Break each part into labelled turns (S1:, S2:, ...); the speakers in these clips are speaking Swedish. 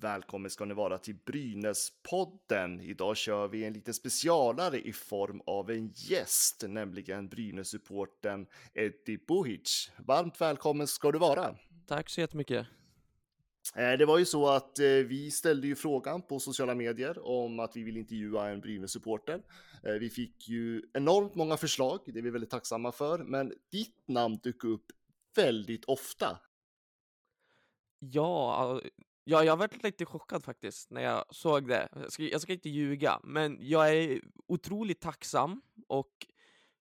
S1: Välkommen ska ni vara till Brynäspodden. Idag kör vi en liten specialare i form av en gäst, nämligen Brynäs-supporten Eddie Bohic. Varmt välkommen ska du vara.
S2: Tack så jättemycket.
S1: Eh, det var ju så att eh, vi ställde ju frågan på sociala medier om att vi vill intervjua en Brynäs-supporter. Eh, vi fick ju enormt många förslag, det är vi väldigt tacksamma för, men ditt namn dök upp väldigt ofta.
S2: Ja, ja, jag varit lite chockad faktiskt när jag såg det. Jag ska, jag ska inte ljuga, men jag är otroligt tacksam och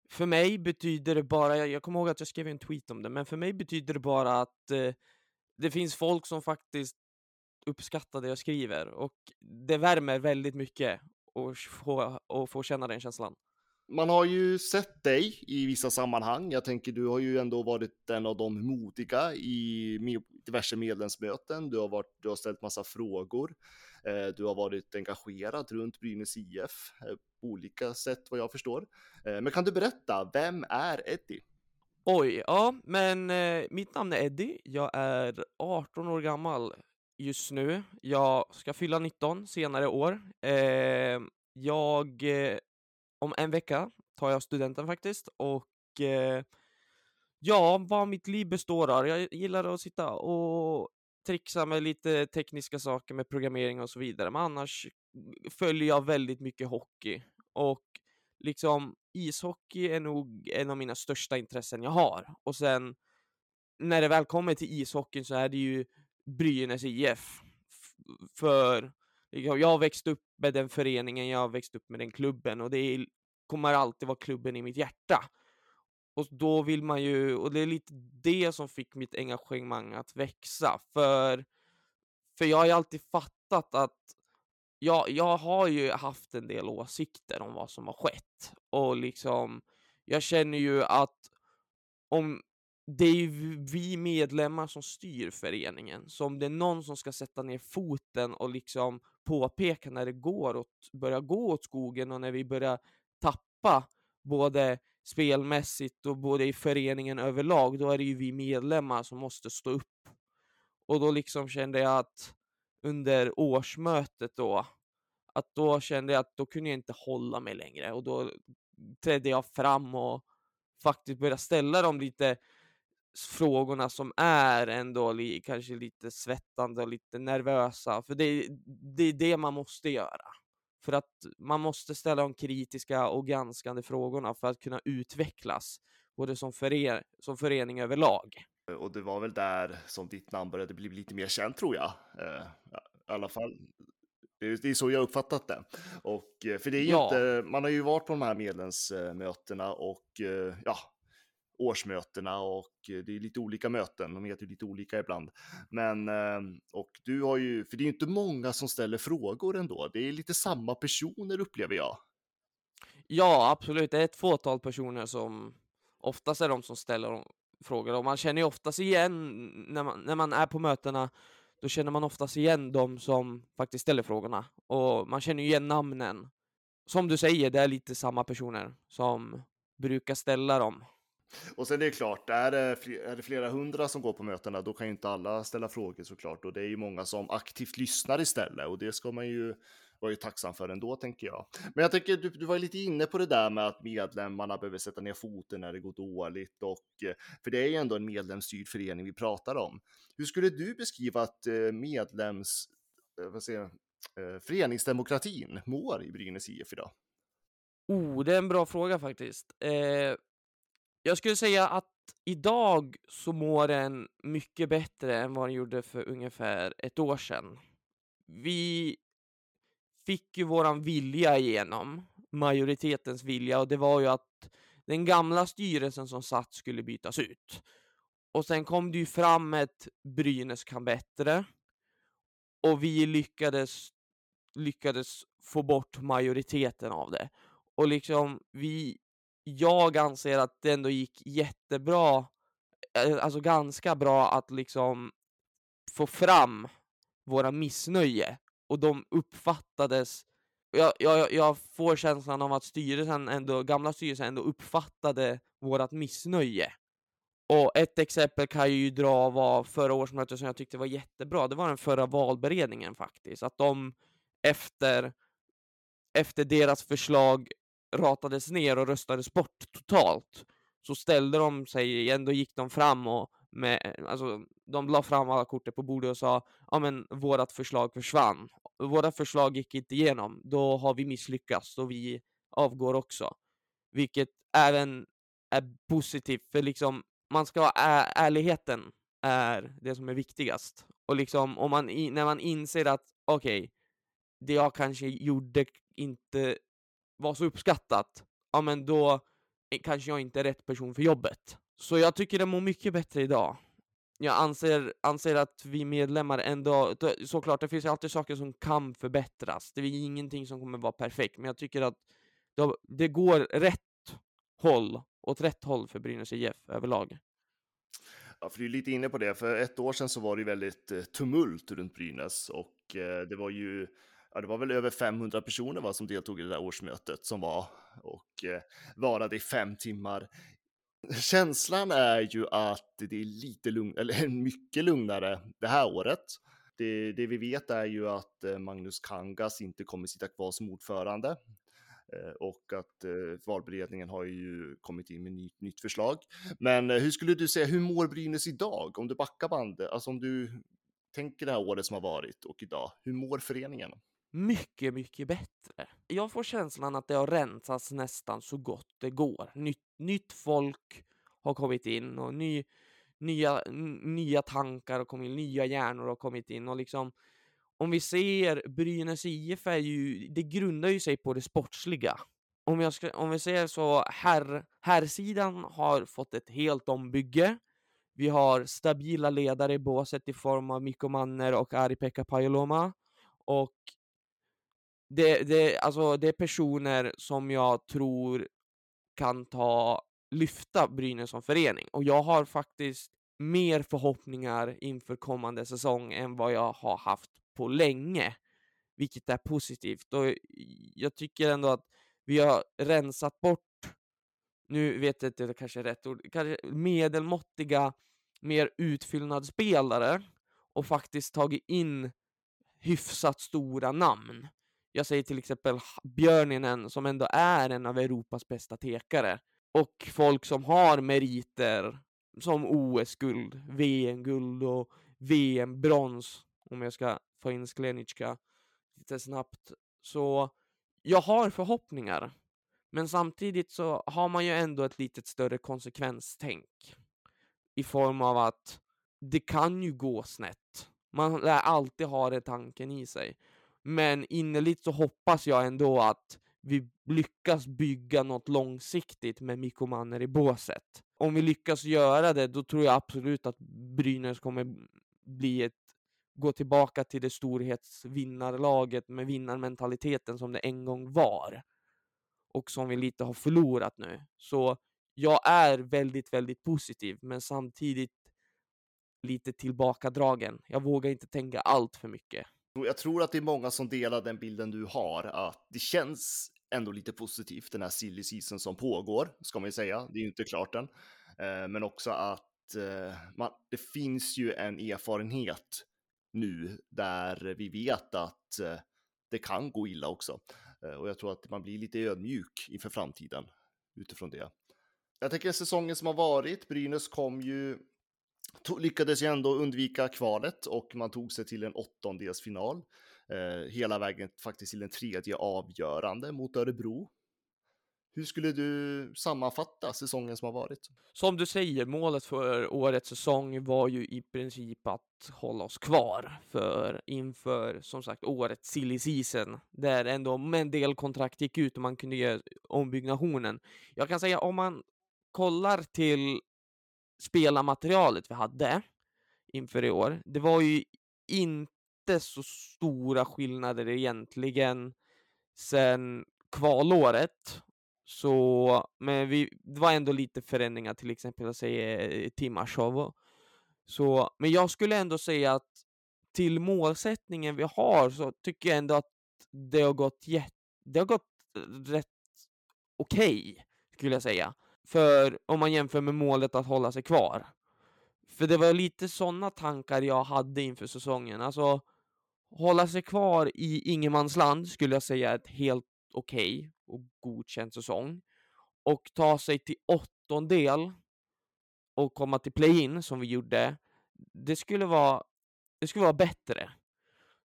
S2: för mig betyder det bara, jag, jag kommer ihåg att jag skrev en tweet om det, men för mig betyder det bara att eh, det finns folk som faktiskt uppskattar det jag skriver och det värmer väldigt mycket att få, att få känna den känslan.
S1: Man har ju sett dig i vissa sammanhang. Jag tänker du har ju ändå varit en av de modiga i diverse medlemsmöten. Du har, varit, du har ställt massa frågor. Eh, du har varit engagerad runt Brynäs IF eh, på olika sätt vad jag förstår. Eh, men kan du berätta, vem är Eddie?
S2: Oj, ja, men mitt namn är Eddie. Jag är 18 år gammal just nu. Jag ska fylla 19 senare år. Jag, om en vecka tar jag studenten faktiskt och eh, ja, vad mitt liv består av. Jag gillar att sitta och trixa med lite tekniska saker med programmering och så vidare, men annars följer jag väldigt mycket hockey och liksom ishockey är nog en av mina största intressen jag har. Och sen när det väl kommer till ishockeyn så är det ju Brynäs IF. För jag har växt upp med den föreningen, jag har växt upp med den klubben och det är, kommer alltid vara klubben i mitt hjärta. Och då vill man ju, och det är lite det som fick mitt engagemang att växa. För, för jag har ju alltid fattat att jag, jag har ju haft en del åsikter om vad som har skett och liksom jag känner ju att om det är ju vi medlemmar som styr föreningen, så om det är någon som ska sätta ner foten och liksom påpeka när det går åt, börjar gå åt skogen och när vi börjar tappa både spelmässigt och både i föreningen överlag, då är det ju vi medlemmar som måste stå upp. Och då liksom kände jag att under årsmötet då, att då kände jag att då kunde jag inte hålla mig längre och då trädde jag fram och faktiskt började ställa de lite frågorna som är ändå li, kanske lite svettande och lite nervösa, för det, det är det man måste göra. För att man måste ställa de kritiska och granskande frågorna för att kunna utvecklas, både som, före, som förening överlag.
S1: Och det var väl där som ditt namn började bli lite mer känt tror jag. Eh, I alla fall det är, så jag uppfattat det. Och, eh, för det är ja. inte, man har ju varit på de här medlemsmötena och eh, ja, årsmötena och eh, det är lite olika möten, de heter ju lite olika ibland. Men, ehm, och du har ju, för det är ju inte många som ställer frågor ändå, det är lite samma personer upplever jag.
S2: Ja, absolut, det är ett fåtal personer som oftast är de som ställer frågor och man känner ju oftast igen när man, när man är på mötena då känner man oftast igen de som faktiskt ställer frågorna och man känner igen namnen. Som du säger, det är lite samma personer som brukar ställa dem.
S1: Och sen är det klart, är det, är det flera hundra som går på mötena, då kan ju inte alla ställa frågor såklart. Och det är ju många som aktivt lyssnar istället och det ska man ju vara ju tacksam för ändå, tänker jag. Men jag tänker, du, du var lite inne på det där med att medlemmarna behöver sätta ner foten när det går dåligt och för det är ju ändå en medlemsstyrd förening vi pratar om. Hur skulle du beskriva att eh, medlems, eh, vad säger jag, eh, föreningsdemokratin mår i Brynäs IF idag?
S2: Oh, det är en bra fråga faktiskt. Eh, jag skulle säga att idag så mår den mycket bättre än vad den gjorde för ungefär ett år sedan. Vi fick ju våran vilja igenom, majoritetens vilja, och det var ju att den gamla styrelsen som satt skulle bytas ut. Och sen kom det ju fram ett Brynäs kan bättre. Och vi lyckades, lyckades få bort majoriteten av det. Och liksom vi, jag anser att det ändå gick jättebra, eh, alltså ganska bra att liksom få fram våra missnöje. Och de uppfattades jag, jag, jag får känslan av att styrelsen ändå, gamla styrelsen ändå uppfattade vårat missnöje. Och ett exempel kan jag ju dra var förra årsmötet som jag tyckte var jättebra. Det var den förra valberedningen faktiskt. Att de efter, efter deras förslag ratades ner och röstades bort totalt så ställde de sig, ändå gick de fram och med, alltså, de la fram alla korten på bordet och sa ja men vårat förslag försvann. Våra förslag gick inte igenom, då har vi misslyckats och vi avgår också. Vilket även är positivt, för liksom man ska vara ärligheten är det som är viktigast. Och liksom om man, när man inser att okej, okay, det jag kanske gjorde inte var så uppskattat, ja men då kanske jag inte är rätt person för jobbet. Så jag tycker det mår mycket bättre idag. Jag anser, anser att vi medlemmar ändå, såklart det finns alltid saker som kan förbättras. Det är ingenting som kommer vara perfekt, men jag tycker att det går rätt håll, åt rätt håll för Brynäs IF överlag.
S1: Ja, för du är lite inne på det. För ett år sedan så var det väldigt eh, tumult runt Brynäs och eh, det var ju ja, det var väl över 500 personer va, som deltog i det där årsmötet som var och eh, varade i fem timmar. Känslan är ju att det är lite lugn eller mycket lugnare det här året. Det, det vi vet är ju att eh, Magnus Kangas inte kommer sitta kvar som ordförande eh, och att eh, valberedningen har ju kommit in med nytt, nytt förslag. Men eh, hur skulle du säga, hur mår Brynäs idag? Om du backar bandet, alltså om du tänker det här året som har varit och idag, hur mår föreningen?
S2: Mycket, mycket bättre. Jag får känslan att det har rensats nästan så gott det går. Nytt, nytt folk har kommit in och ny, nya, nya tankar har kommit in, nya hjärnor har kommit in och liksom om vi ser Brynäs IF är ju, det grundar ju sig på det sportsliga. Om, jag ska, om vi säger så, herr, herrsidan har fått ett helt ombygge. Vi har stabila ledare i båset i form av Mikko Manner och Ari-Pekka Pajoloma. Och det, det, alltså, det är personer som jag tror kan ta, lyfta Brynäs som förening. Och jag har faktiskt mer förhoppningar inför kommande säsong än vad jag har haft på länge, vilket är positivt. Och jag tycker ändå att vi har rensat bort, nu vet jag inte, det kanske är rätt ord, kanske medelmåttiga, mer utfyllnadsspelare och faktiskt tagit in hyfsat stora namn. Jag säger till exempel Björninen som ändå är en av Europas bästa tekare och folk som har meriter som OS-guld, VM-guld och VM-brons om jag ska få in Sklenicka lite snabbt. Så jag har förhoppningar. Men samtidigt så har man ju ändå ett lite större konsekvenstänk. I form av att det kan ju gå snett. Man lär alltid ha den tanken i sig. Men innerligt så hoppas jag ändå att vi lyckas bygga något långsiktigt med Mikko Manner i båset. Om vi lyckas göra det, då tror jag absolut att Brynäs kommer bli ett gå tillbaka till det storhetsvinnarlaget med vinnarmentaliteten som det en gång var. Och som vi lite har förlorat nu. Så jag är väldigt, väldigt positiv, men samtidigt lite tillbakadragen. Jag vågar inte tänka allt för mycket.
S1: Jag tror att det är många som delar den bilden du har, att det känns ändå lite positivt, den här silly season som pågår, ska man ju säga. Det är ju inte klart än. Eh, men också att eh, man, det finns ju en erfarenhet nu där vi vet att eh, det kan gå illa också. Och jag tror att man blir lite ödmjuk inför framtiden utifrån det. Jag tänker säsongen som har varit, Brynäs kom ju, lyckades ju ändå undvika kvalet och man tog sig till en åttondelsfinal. Eh, hela vägen faktiskt till en tredje avgörande mot Örebro. Hur skulle du sammanfatta säsongen som har varit?
S2: Som du säger, målet för årets säsong var ju i princip att hålla oss kvar för inför som sagt årets silly season där ändå en del kontrakt gick ut och man kunde göra ombyggnationen. Jag kan säga om man kollar till spelarmaterialet vi hade inför i år, det var ju inte så stora skillnader egentligen sen kvalåret. Så, men vi, det var ändå lite förändringar, till exempel jag säger eh, Timashov. Så, men jag skulle ändå säga att till målsättningen vi har så tycker jag ändå att det har gått, det har gått eh, rätt okej, okay, skulle jag säga. För om man jämför med målet att hålla sig kvar. För det var lite sådana tankar jag hade inför säsongen. Alltså, hålla sig kvar i ingenmansland skulle jag säga är ett helt okej okay och godkänd säsong. Och ta sig till åttondel och komma till play-in som vi gjorde, det skulle vara, det skulle vara bättre.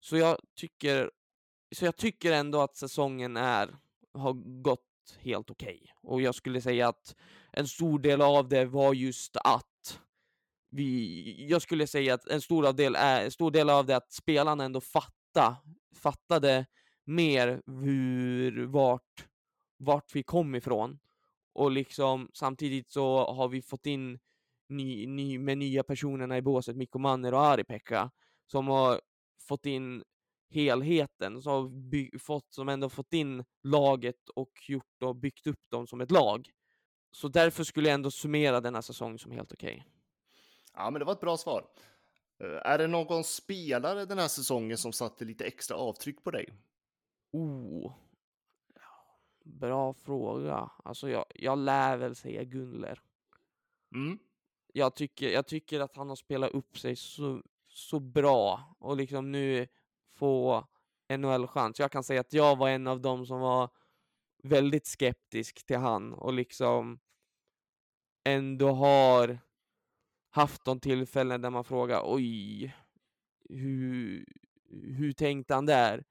S2: Så jag tycker, så jag tycker ändå att säsongen är, har gått helt okej. Okay. Och jag skulle säga att en stor del av det var just att vi, jag skulle säga att en stor, del är, en stor del av det är att spelarna ändå fatta, fattade mer hur, vart, vart vi kom ifrån. Och liksom samtidigt så har vi fått in ny, ny, med nya personerna i båset, Mikko Manner och Ari-Pekka, som har fått in helheten, så har fått, som ändå fått in laget och gjort och byggt upp dem som ett lag. Så därför skulle jag ändå summera denna säsong som helt okej. Okay.
S1: Ja, men det var ett bra svar. Eh, är det någon spelare den här säsongen som satte lite extra avtryck på dig?
S2: Oh, bra fråga. Alltså, jag, jag lär väl säga Gunler.
S1: Mm.
S2: Jag, tycker, jag tycker att han har spelat upp sig så, så bra och liksom nu få NHL-chans. Jag kan säga att jag var en av dem som var väldigt skeptisk till han och liksom ändå har haft de tillfällen där man frågar oj, hur, hur tänkte han där?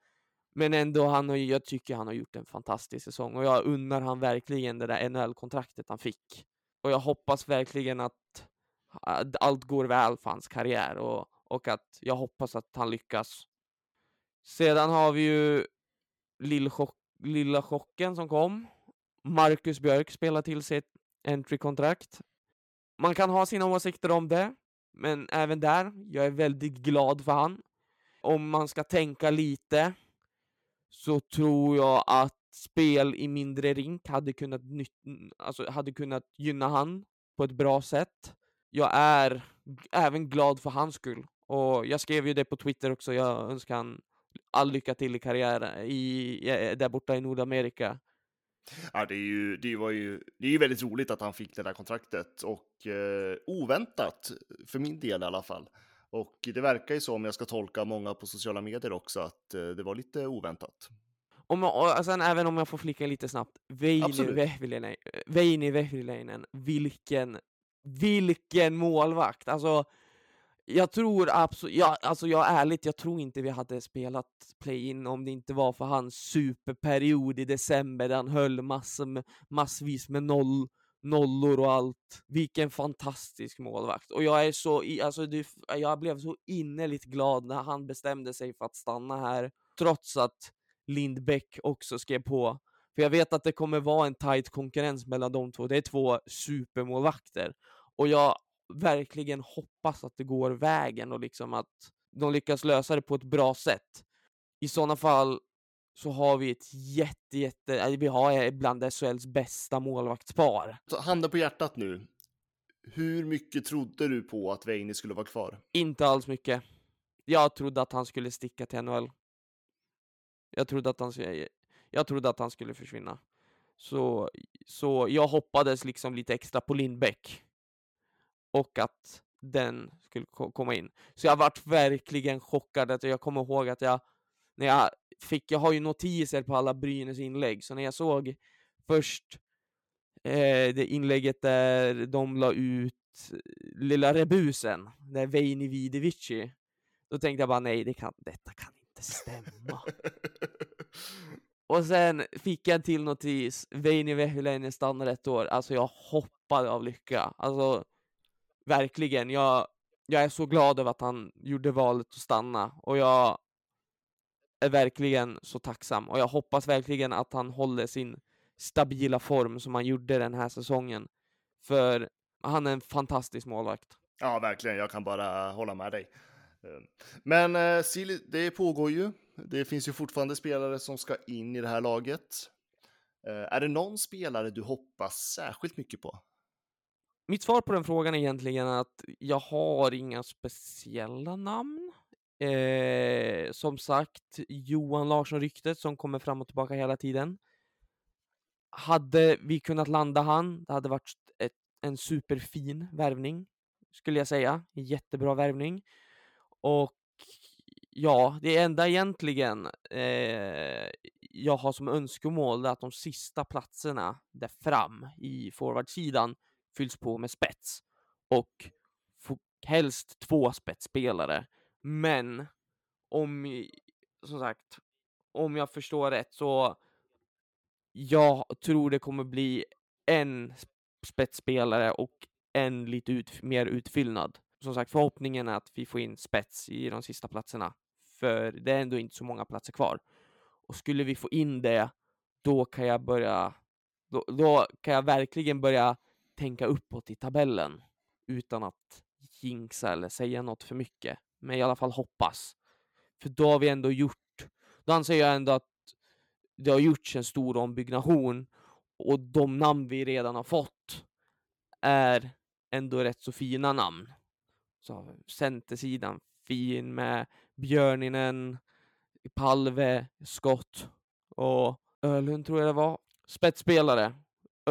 S2: Men ändå, han har, jag tycker han har gjort en fantastisk säsong och jag unnar han verkligen det där NHL-kontraktet han fick. Och jag hoppas verkligen att allt går väl för hans karriär och, och att jag hoppas att han lyckas. Sedan har vi ju Lillchock, Lilla chocken som kom. Marcus Björk spelar till sitt entry-kontrakt. Man kan ha sina åsikter om det, men även där, jag är väldigt glad för han. Om man ska tänka lite så tror jag att spel i mindre rink hade kunnat, alltså, hade kunnat gynna han på ett bra sätt. Jag är även glad för hans skull. Och jag skrev ju det på Twitter också, jag önskar han all lycka till i karriären i, där borta i Nordamerika.
S1: Ja, det, är ju, det, var ju, det är ju väldigt roligt att han fick det där kontraktet och eh, oväntat, för min del i alla fall. Och det verkar ju så, om jag ska tolka många på sociala medier också, att eh, det var lite oväntat.
S2: Om, och sen även om jag får flicka lite snabbt, Veini Vehviläinen, vilken, vilken målvakt! Alltså, jag tror absolut, ja, alltså jag ärligt, jag tror inte vi hade spelat play-in om det inte var för hans superperiod i december där han höll massor, massvis med noll, nollor och allt. Vilken fantastisk målvakt. Och jag är så, alltså det, jag blev så innerligt glad när han bestämde sig för att stanna här, trots att Lindbäck också skrev på. För jag vet att det kommer vara en tight konkurrens mellan de två. Det är två supermålvakter. Och jag verkligen hoppas att det går vägen och liksom att de lyckas lösa det på ett bra sätt. I sådana fall så har vi ett jätte, jätte, vi har bland SHLs bästa målvaktspar.
S1: handen på hjärtat nu. Hur mycket trodde du på att Veini skulle vara kvar?
S2: Inte alls mycket. Jag trodde att han skulle sticka till NHL. Jag trodde att han, jag trodde att han skulle försvinna. Så, så jag hoppades liksom lite extra på Lindbäck och att den skulle komma in. Så jag varit verkligen chockad. Att jag kommer ihåg att jag, när jag fick, jag har ju notiser på alla Brynäs inlägg, så när jag såg först eh, det inlägget där de la ut lilla rebusen, där Veini Videvici, då tänkte jag bara nej, det kan, detta kan inte stämma. Och sen fick jag en till notis, Veini Vehviläinen stannar ett år. Alltså jag hoppade av lycka. Alltså verkligen. Jag, jag är så glad över att han gjorde valet att stanna och jag är verkligen så tacksam och jag hoppas verkligen att han håller sin stabila form som han gjorde den här säsongen. För han är en fantastisk målvakt.
S1: Ja, verkligen. Jag kan bara hålla med dig. Ehm, men eh, Silly, det pågår ju. Det finns ju fortfarande spelare som ska in i det här laget. Eh, är det någon spelare du hoppas särskilt mycket på?
S2: Mitt svar på den frågan är egentligen att jag har inga speciella namn. Eh, som sagt, Johan Larsson-ryktet som kommer fram och tillbaka hela tiden. Hade vi kunnat landa han, det hade varit ett, en superfin värvning, skulle jag säga. Jättebra värvning. Och ja, det enda egentligen eh, jag har som önskemål är att de sista platserna där fram i forwardsidan fylls på med spets och helst två spetsspelare. Men om, som sagt, om jag förstår rätt så jag tror det kommer bli en spetsspelare och en lite ut, mer utfyllnad. Som sagt, förhoppningen är att vi får in spets i de sista platserna, för det är ändå inte så många platser kvar. Och skulle vi få in det, då kan jag börja, då, då kan jag verkligen börja tänka uppåt i tabellen utan att jinxa eller säga något för mycket. Men i alla fall hoppas. För då har vi ändå gjort, då anser jag ändå att det har gjorts en stor ombyggnation och de namn vi redan har fått är ändå rätt så fina namn. Så centersidan fin med Björninen, Palve, Skott och Ölund tror jag det var. Spetsspelare.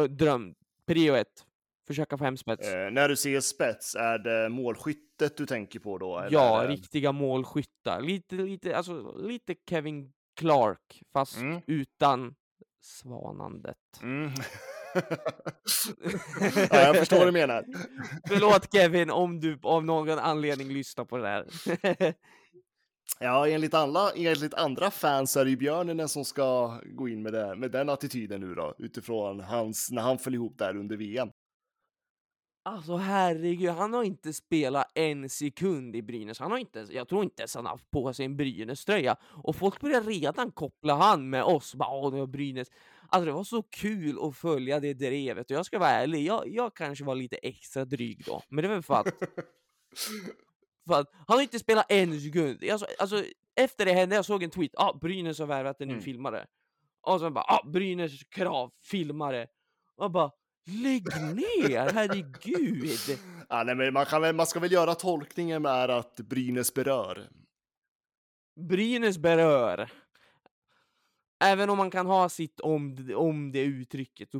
S2: Dröm. Prio ett. Försöka få hem spets.
S1: Eh, när du ser spets, är det målskyttet du tänker på då? eller
S2: Ja, riktiga målskyttar. Lite, lite, alltså, lite Kevin Clark, fast
S1: Mm.
S2: utan svanandet.
S1: Mm. ja, jag förstår vad du menar.
S2: Förlåt Kevin om du av någon anledning lyssnar på det här.
S1: Ja, enligt, alla, enligt andra fans är det ju Björninen som ska gå in med, det, med den attityden nu då, utifrån hans, när han föll ihop där under VM.
S2: Alltså herregud, han har inte spelat en sekund i Brynäs. Han har inte, jag tror inte ens han har haft på sig en Brynäs-tröja. Och folk börjar redan koppla han med oss. Bara, Åh, det var Brynäs. Alltså det var så kul att följa det drevet. Och jag ska vara ärlig, jag, jag kanske var lite extra dryg då. Men det var för att, för att han har inte spelat en sekund. Alltså, alltså, efter det hände, jag såg en tweet. Ah, Brynäs har värvat en ny
S1: Mm.
S2: filmare. Och sen bara, ah, Brynäs krav, filmare. Och bara, lägg ner, herregud.
S1: Ja, nej, men man, kan, väl- man ska väl göra tolkningen med att Brynäs berör.
S2: Brynäs berör. Även om man kan ha sitt om, om det uttrycket, så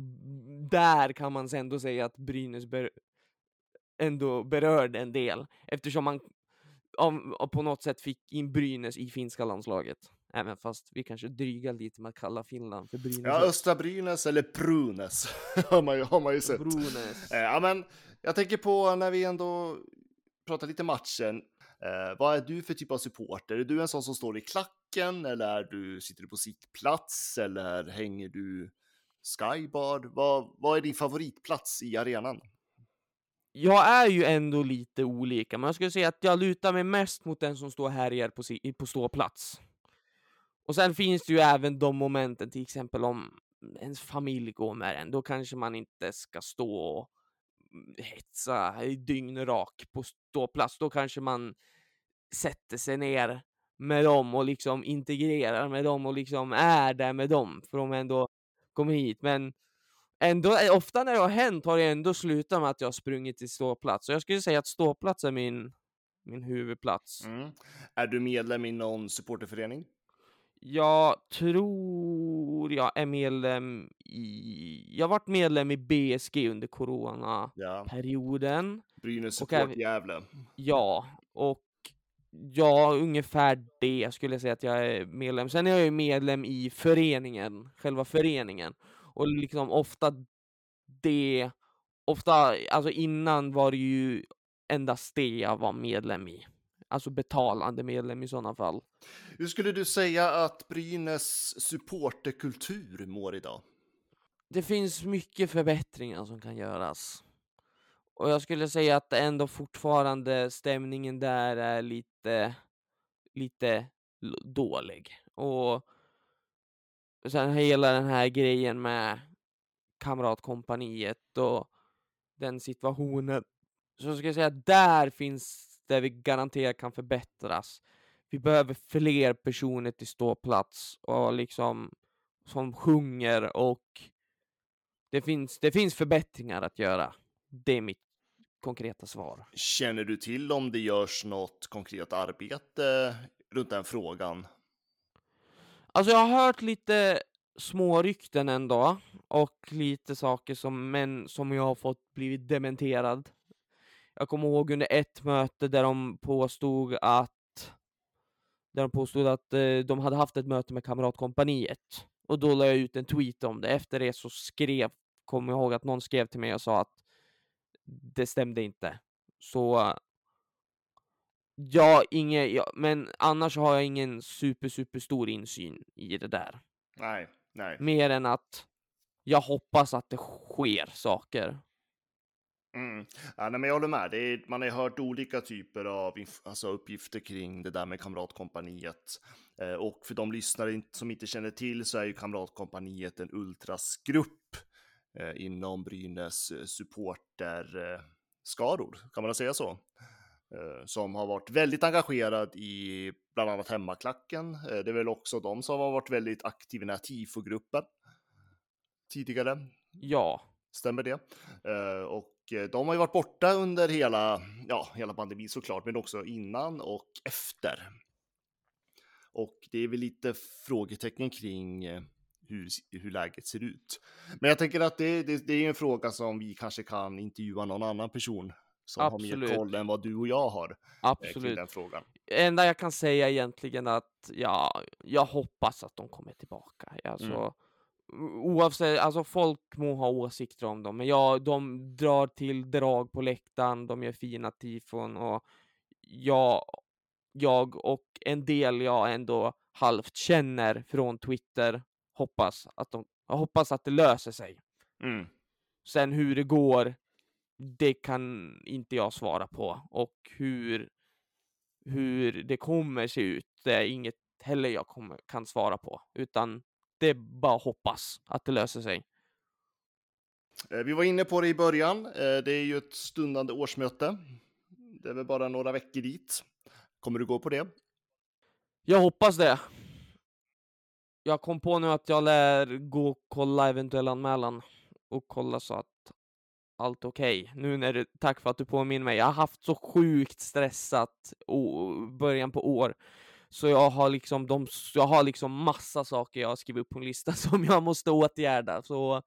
S2: där kan man ändå säga att Brynäs ber, ändå berörde en del. Eftersom man av, av på något sätt fick in Brynäs i finska landslaget. Även fast vi kanske drygar lite med att kalla Finland för Brynäs.
S1: Ja, Östra Brynäs eller Prunes har, man ju, har man ju sett.
S2: Brynäs.
S1: Eh, ja, men jag tänker på när vi ändå pratar lite matchen. Eh, vad är du för typ av supporter? Är du en sån som står i klacken eller är du, sitter du på sittplats eller hänger du skybar? Vad, vad är din favoritplats i arenan?
S2: Jag är ju ändå lite olika, men jag skulle säga att jag lutar mig mest mot den som står här på, på ståplats. Och sen finns det ju även de momenten, till exempel om ens familj går med en, då kanske man inte ska stå och mm, hetsa hetsa dygnrak på ståplats. Då kanske man sätter sig ner med dem och liksom integrerar med dem och liksom är där med dem, för de ändå kommer hit. Men ändå, eh, ofta när det har hänt har det ändå slutat med att jag har sprungit till ståplats. Så jag skulle säga att ståplats är min, min huvudplats.
S1: Mm. Är du medlem i någon supporterförening?
S2: Jag tror jag är medlem i... Jag har varit medlem i BSG under coronaperioden.
S1: Ja, Brynäs Support Gävle.
S2: Ja, och ja, ungefär det skulle jag säga att jag är medlem. Sen är jag ju medlem i föreningen, själva föreningen. Och liksom ofta det, ofta, alltså innan var det ju endast det jag var medlem i. Alltså betalande medlem i sådana fall.
S1: Hur skulle du säga att Brynäs supporterkultur mår idag?
S2: Det finns mycket förbättringar som kan göras. Och jag skulle säga att ändå fortfarande stämningen där är lite, lite dålig. Och sen hela den här grejen med kamratkompaniet och den situationen. Så jag säga att där finns det vi garanterat kan förbättras. Vi behöver fler personer till ståplats och liksom som sjunger och det finns, det finns förbättringar att göra. Det är mitt konkreta svar.
S1: Känner du till om det görs något konkret arbete runt den frågan?
S2: Alltså jag har hört lite små rykten ändå och lite saker som, men som jag har fått blivit dementerad. Jag kommer ihåg under ett möte där de påstod att där de påstod att eh, de hade haft ett möte med Kamratkompaniet och då la jag ut en tweet om det. Efter det så skrev, kommer jag ihåg att någon skrev till mig och sa att det stämde inte. Så ja, inget, ja, men annars har jag ingen super, super stor insyn i det där.
S1: Nej, nej.
S2: Mer än att jag hoppas att det sker saker.
S1: Mm. Ja, nej, men jag håller med. Är, man har hört olika typer av alltså uppgifter kring det där med Kamratkompaniet. Eh, och för de lyssnare som inte känner till så är ju Kamratkompaniet en ultrasgrupp eh, inom Brynäs eh, supporterskaror, kan man säga så? Eh, som har varit väldigt engagerad i bland annat hemmaklacken. Eh, det är väl också de som har varit väldigt aktiva i den här TIFO-gruppen tidigare.
S2: Ja,
S1: Stämmer det? Eh, och eh, de har ju varit borta under hela, ja, hela pandemin såklart, men också innan och efter. Och det är väl lite frågetecken kring eh, hur, hur läget ser ut. Men jag tänker att det, det, det är en fråga som vi kanske kan intervjua någon annan person som har mer
S2: Absolut.
S1: koll än vad du och jag har eh, kring
S2: absolut.
S1: den frågan.
S2: enda jag kan säga egentligen att ja, jag hoppas att de kommer tillbaka. Alltså,
S1: Mm.
S2: Oavsett, alltså folk må ha åsikter om dem, men ja, de drar till drag på läktaren, de gör fina tifon och jag, jag och en del jag ändå halvt känner från Twitter hoppas att de, jag hoppas att det löser sig.
S1: Mm.
S2: Sen hur det går, det kan inte jag svara på. Och hur, hur det kommer se ut, det är inget heller jag kommer, kan svara på. Utan det är bara hoppas att det löser sig.
S1: Eh, Vi var inne på det i början. eh, Det är ju ett stundande årsmöte. Det är väl bara några veckor dit. Kommer du gå på det?
S2: Jag hoppas det. Jag kom på nu att jag lär gå och kolla eventuell anmälan och kolla så att allt okej. Nu när det, tack för att du påminner mig. Jag har haft så sjukt stressat början på år. Så jag har liksom de, jag har liksom massa saker jag har skrivit upp på en lista som jag måste åtgärda. Så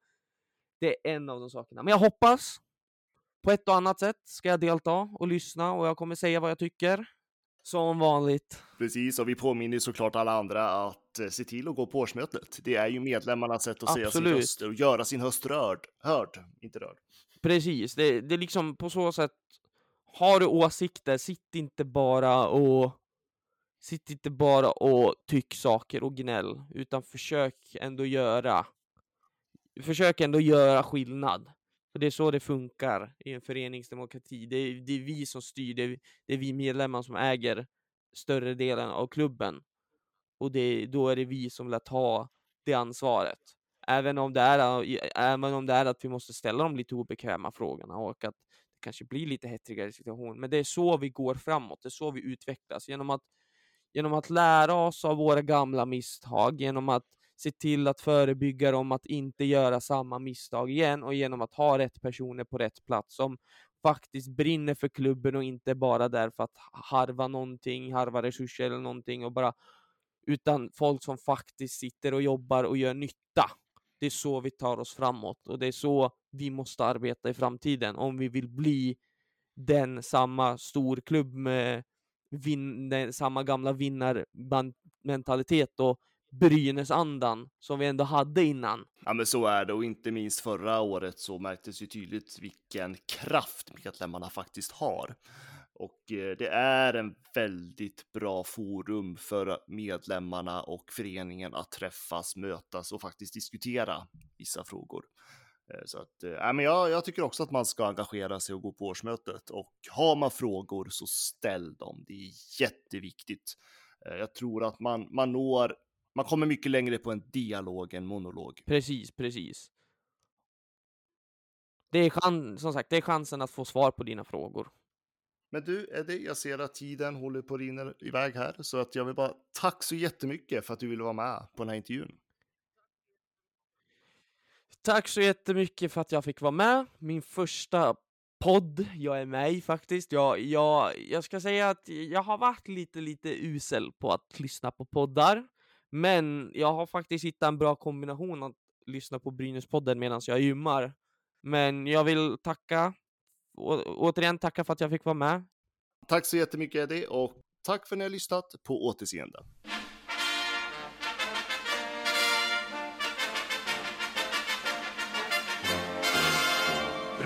S2: det är en av de sakerna. Men jag hoppas. På ett och annat sätt ska jag delta och lyssna och jag kommer säga vad jag tycker. Som vanligt.
S1: Precis, och vi påminner såklart alla andra att eh, se till att gå på årsmötet. Det är ju medlemmarnas sätt att säga sin
S2: Absolut.
S1: röst och göra sin röst rörd. Hörd, inte rörd.
S2: Precis, det, det är liksom på så sätt. Har du åsikter, sitt inte bara och sitt inte bara och tyck saker och gnäll, utan försök ändå göra. Försök ändå göra skillnad. För det är så det funkar i en föreningsdemokrati. Det är, det är vi som styr, det är, det är vi medlemmar som äger större delen av klubben. Och det, då är det vi som lär ta det ansvaret. Även om, det är, även om det är att vi måste ställa de lite obekväma frågorna och att det kanske blir lite hettrigare situation. Men det är så vi går framåt, det är så vi utvecklas. Genom att, genom att lära oss av våra gamla misstag, genom att se till att förebygga dem att inte göra samma misstag igen och genom att ha rätt personer på rätt plats som faktiskt brinner för klubben och inte bara där för att harva någonting, harva resurser eller någonting och bara utan folk som faktiskt sitter och jobbar och gör nytta. Det är så vi tar oss framåt och det är så vi måste arbeta i framtiden om vi vill bli den samma storklubb med vin- samma gamla vinnarmentalitet och Brynäs-andan som vi ändå hade innan.
S1: Ja, men så är det och inte minst förra året så märktes ju tydligt vilken kraft medlemmarna faktiskt har. Och eh, det är en väldigt bra forum för medlemmarna och föreningen att träffas, mötas och faktiskt diskutera vissa frågor. Eh, Så att, ja, men jag, jag tycker också att man ska engagera sig och gå på årsmötet. Och har man frågor så ställ dem. Det är jätteviktigt. Eh, Jag tror att man, man når, man kommer mycket längre på en dialog än monolog.
S2: Precis, precis. det är chan- som sagt, det är chansen att få svar på dina frågor.
S1: Men du Eddie, jag ser att tiden håller på att rinna iväg här så att jag vill bara tack så jättemycket för att du ville vara med på den här intervjun.
S2: Tack så jättemycket för att jag fick vara med. Min första podd jag är med i faktiskt. Jag, jag, jag ska säga att jag har varit lite, lite usel på att lyssna på poddar. Men jag har faktiskt hittat en bra kombination att lyssna på Brynäspodden medan jag gymmar. Men jag vill tacka, å, återigen tacka för att jag fick vara med.
S1: Tack så jättemycket Eddie och tack för att ni har lyssnat på återseende.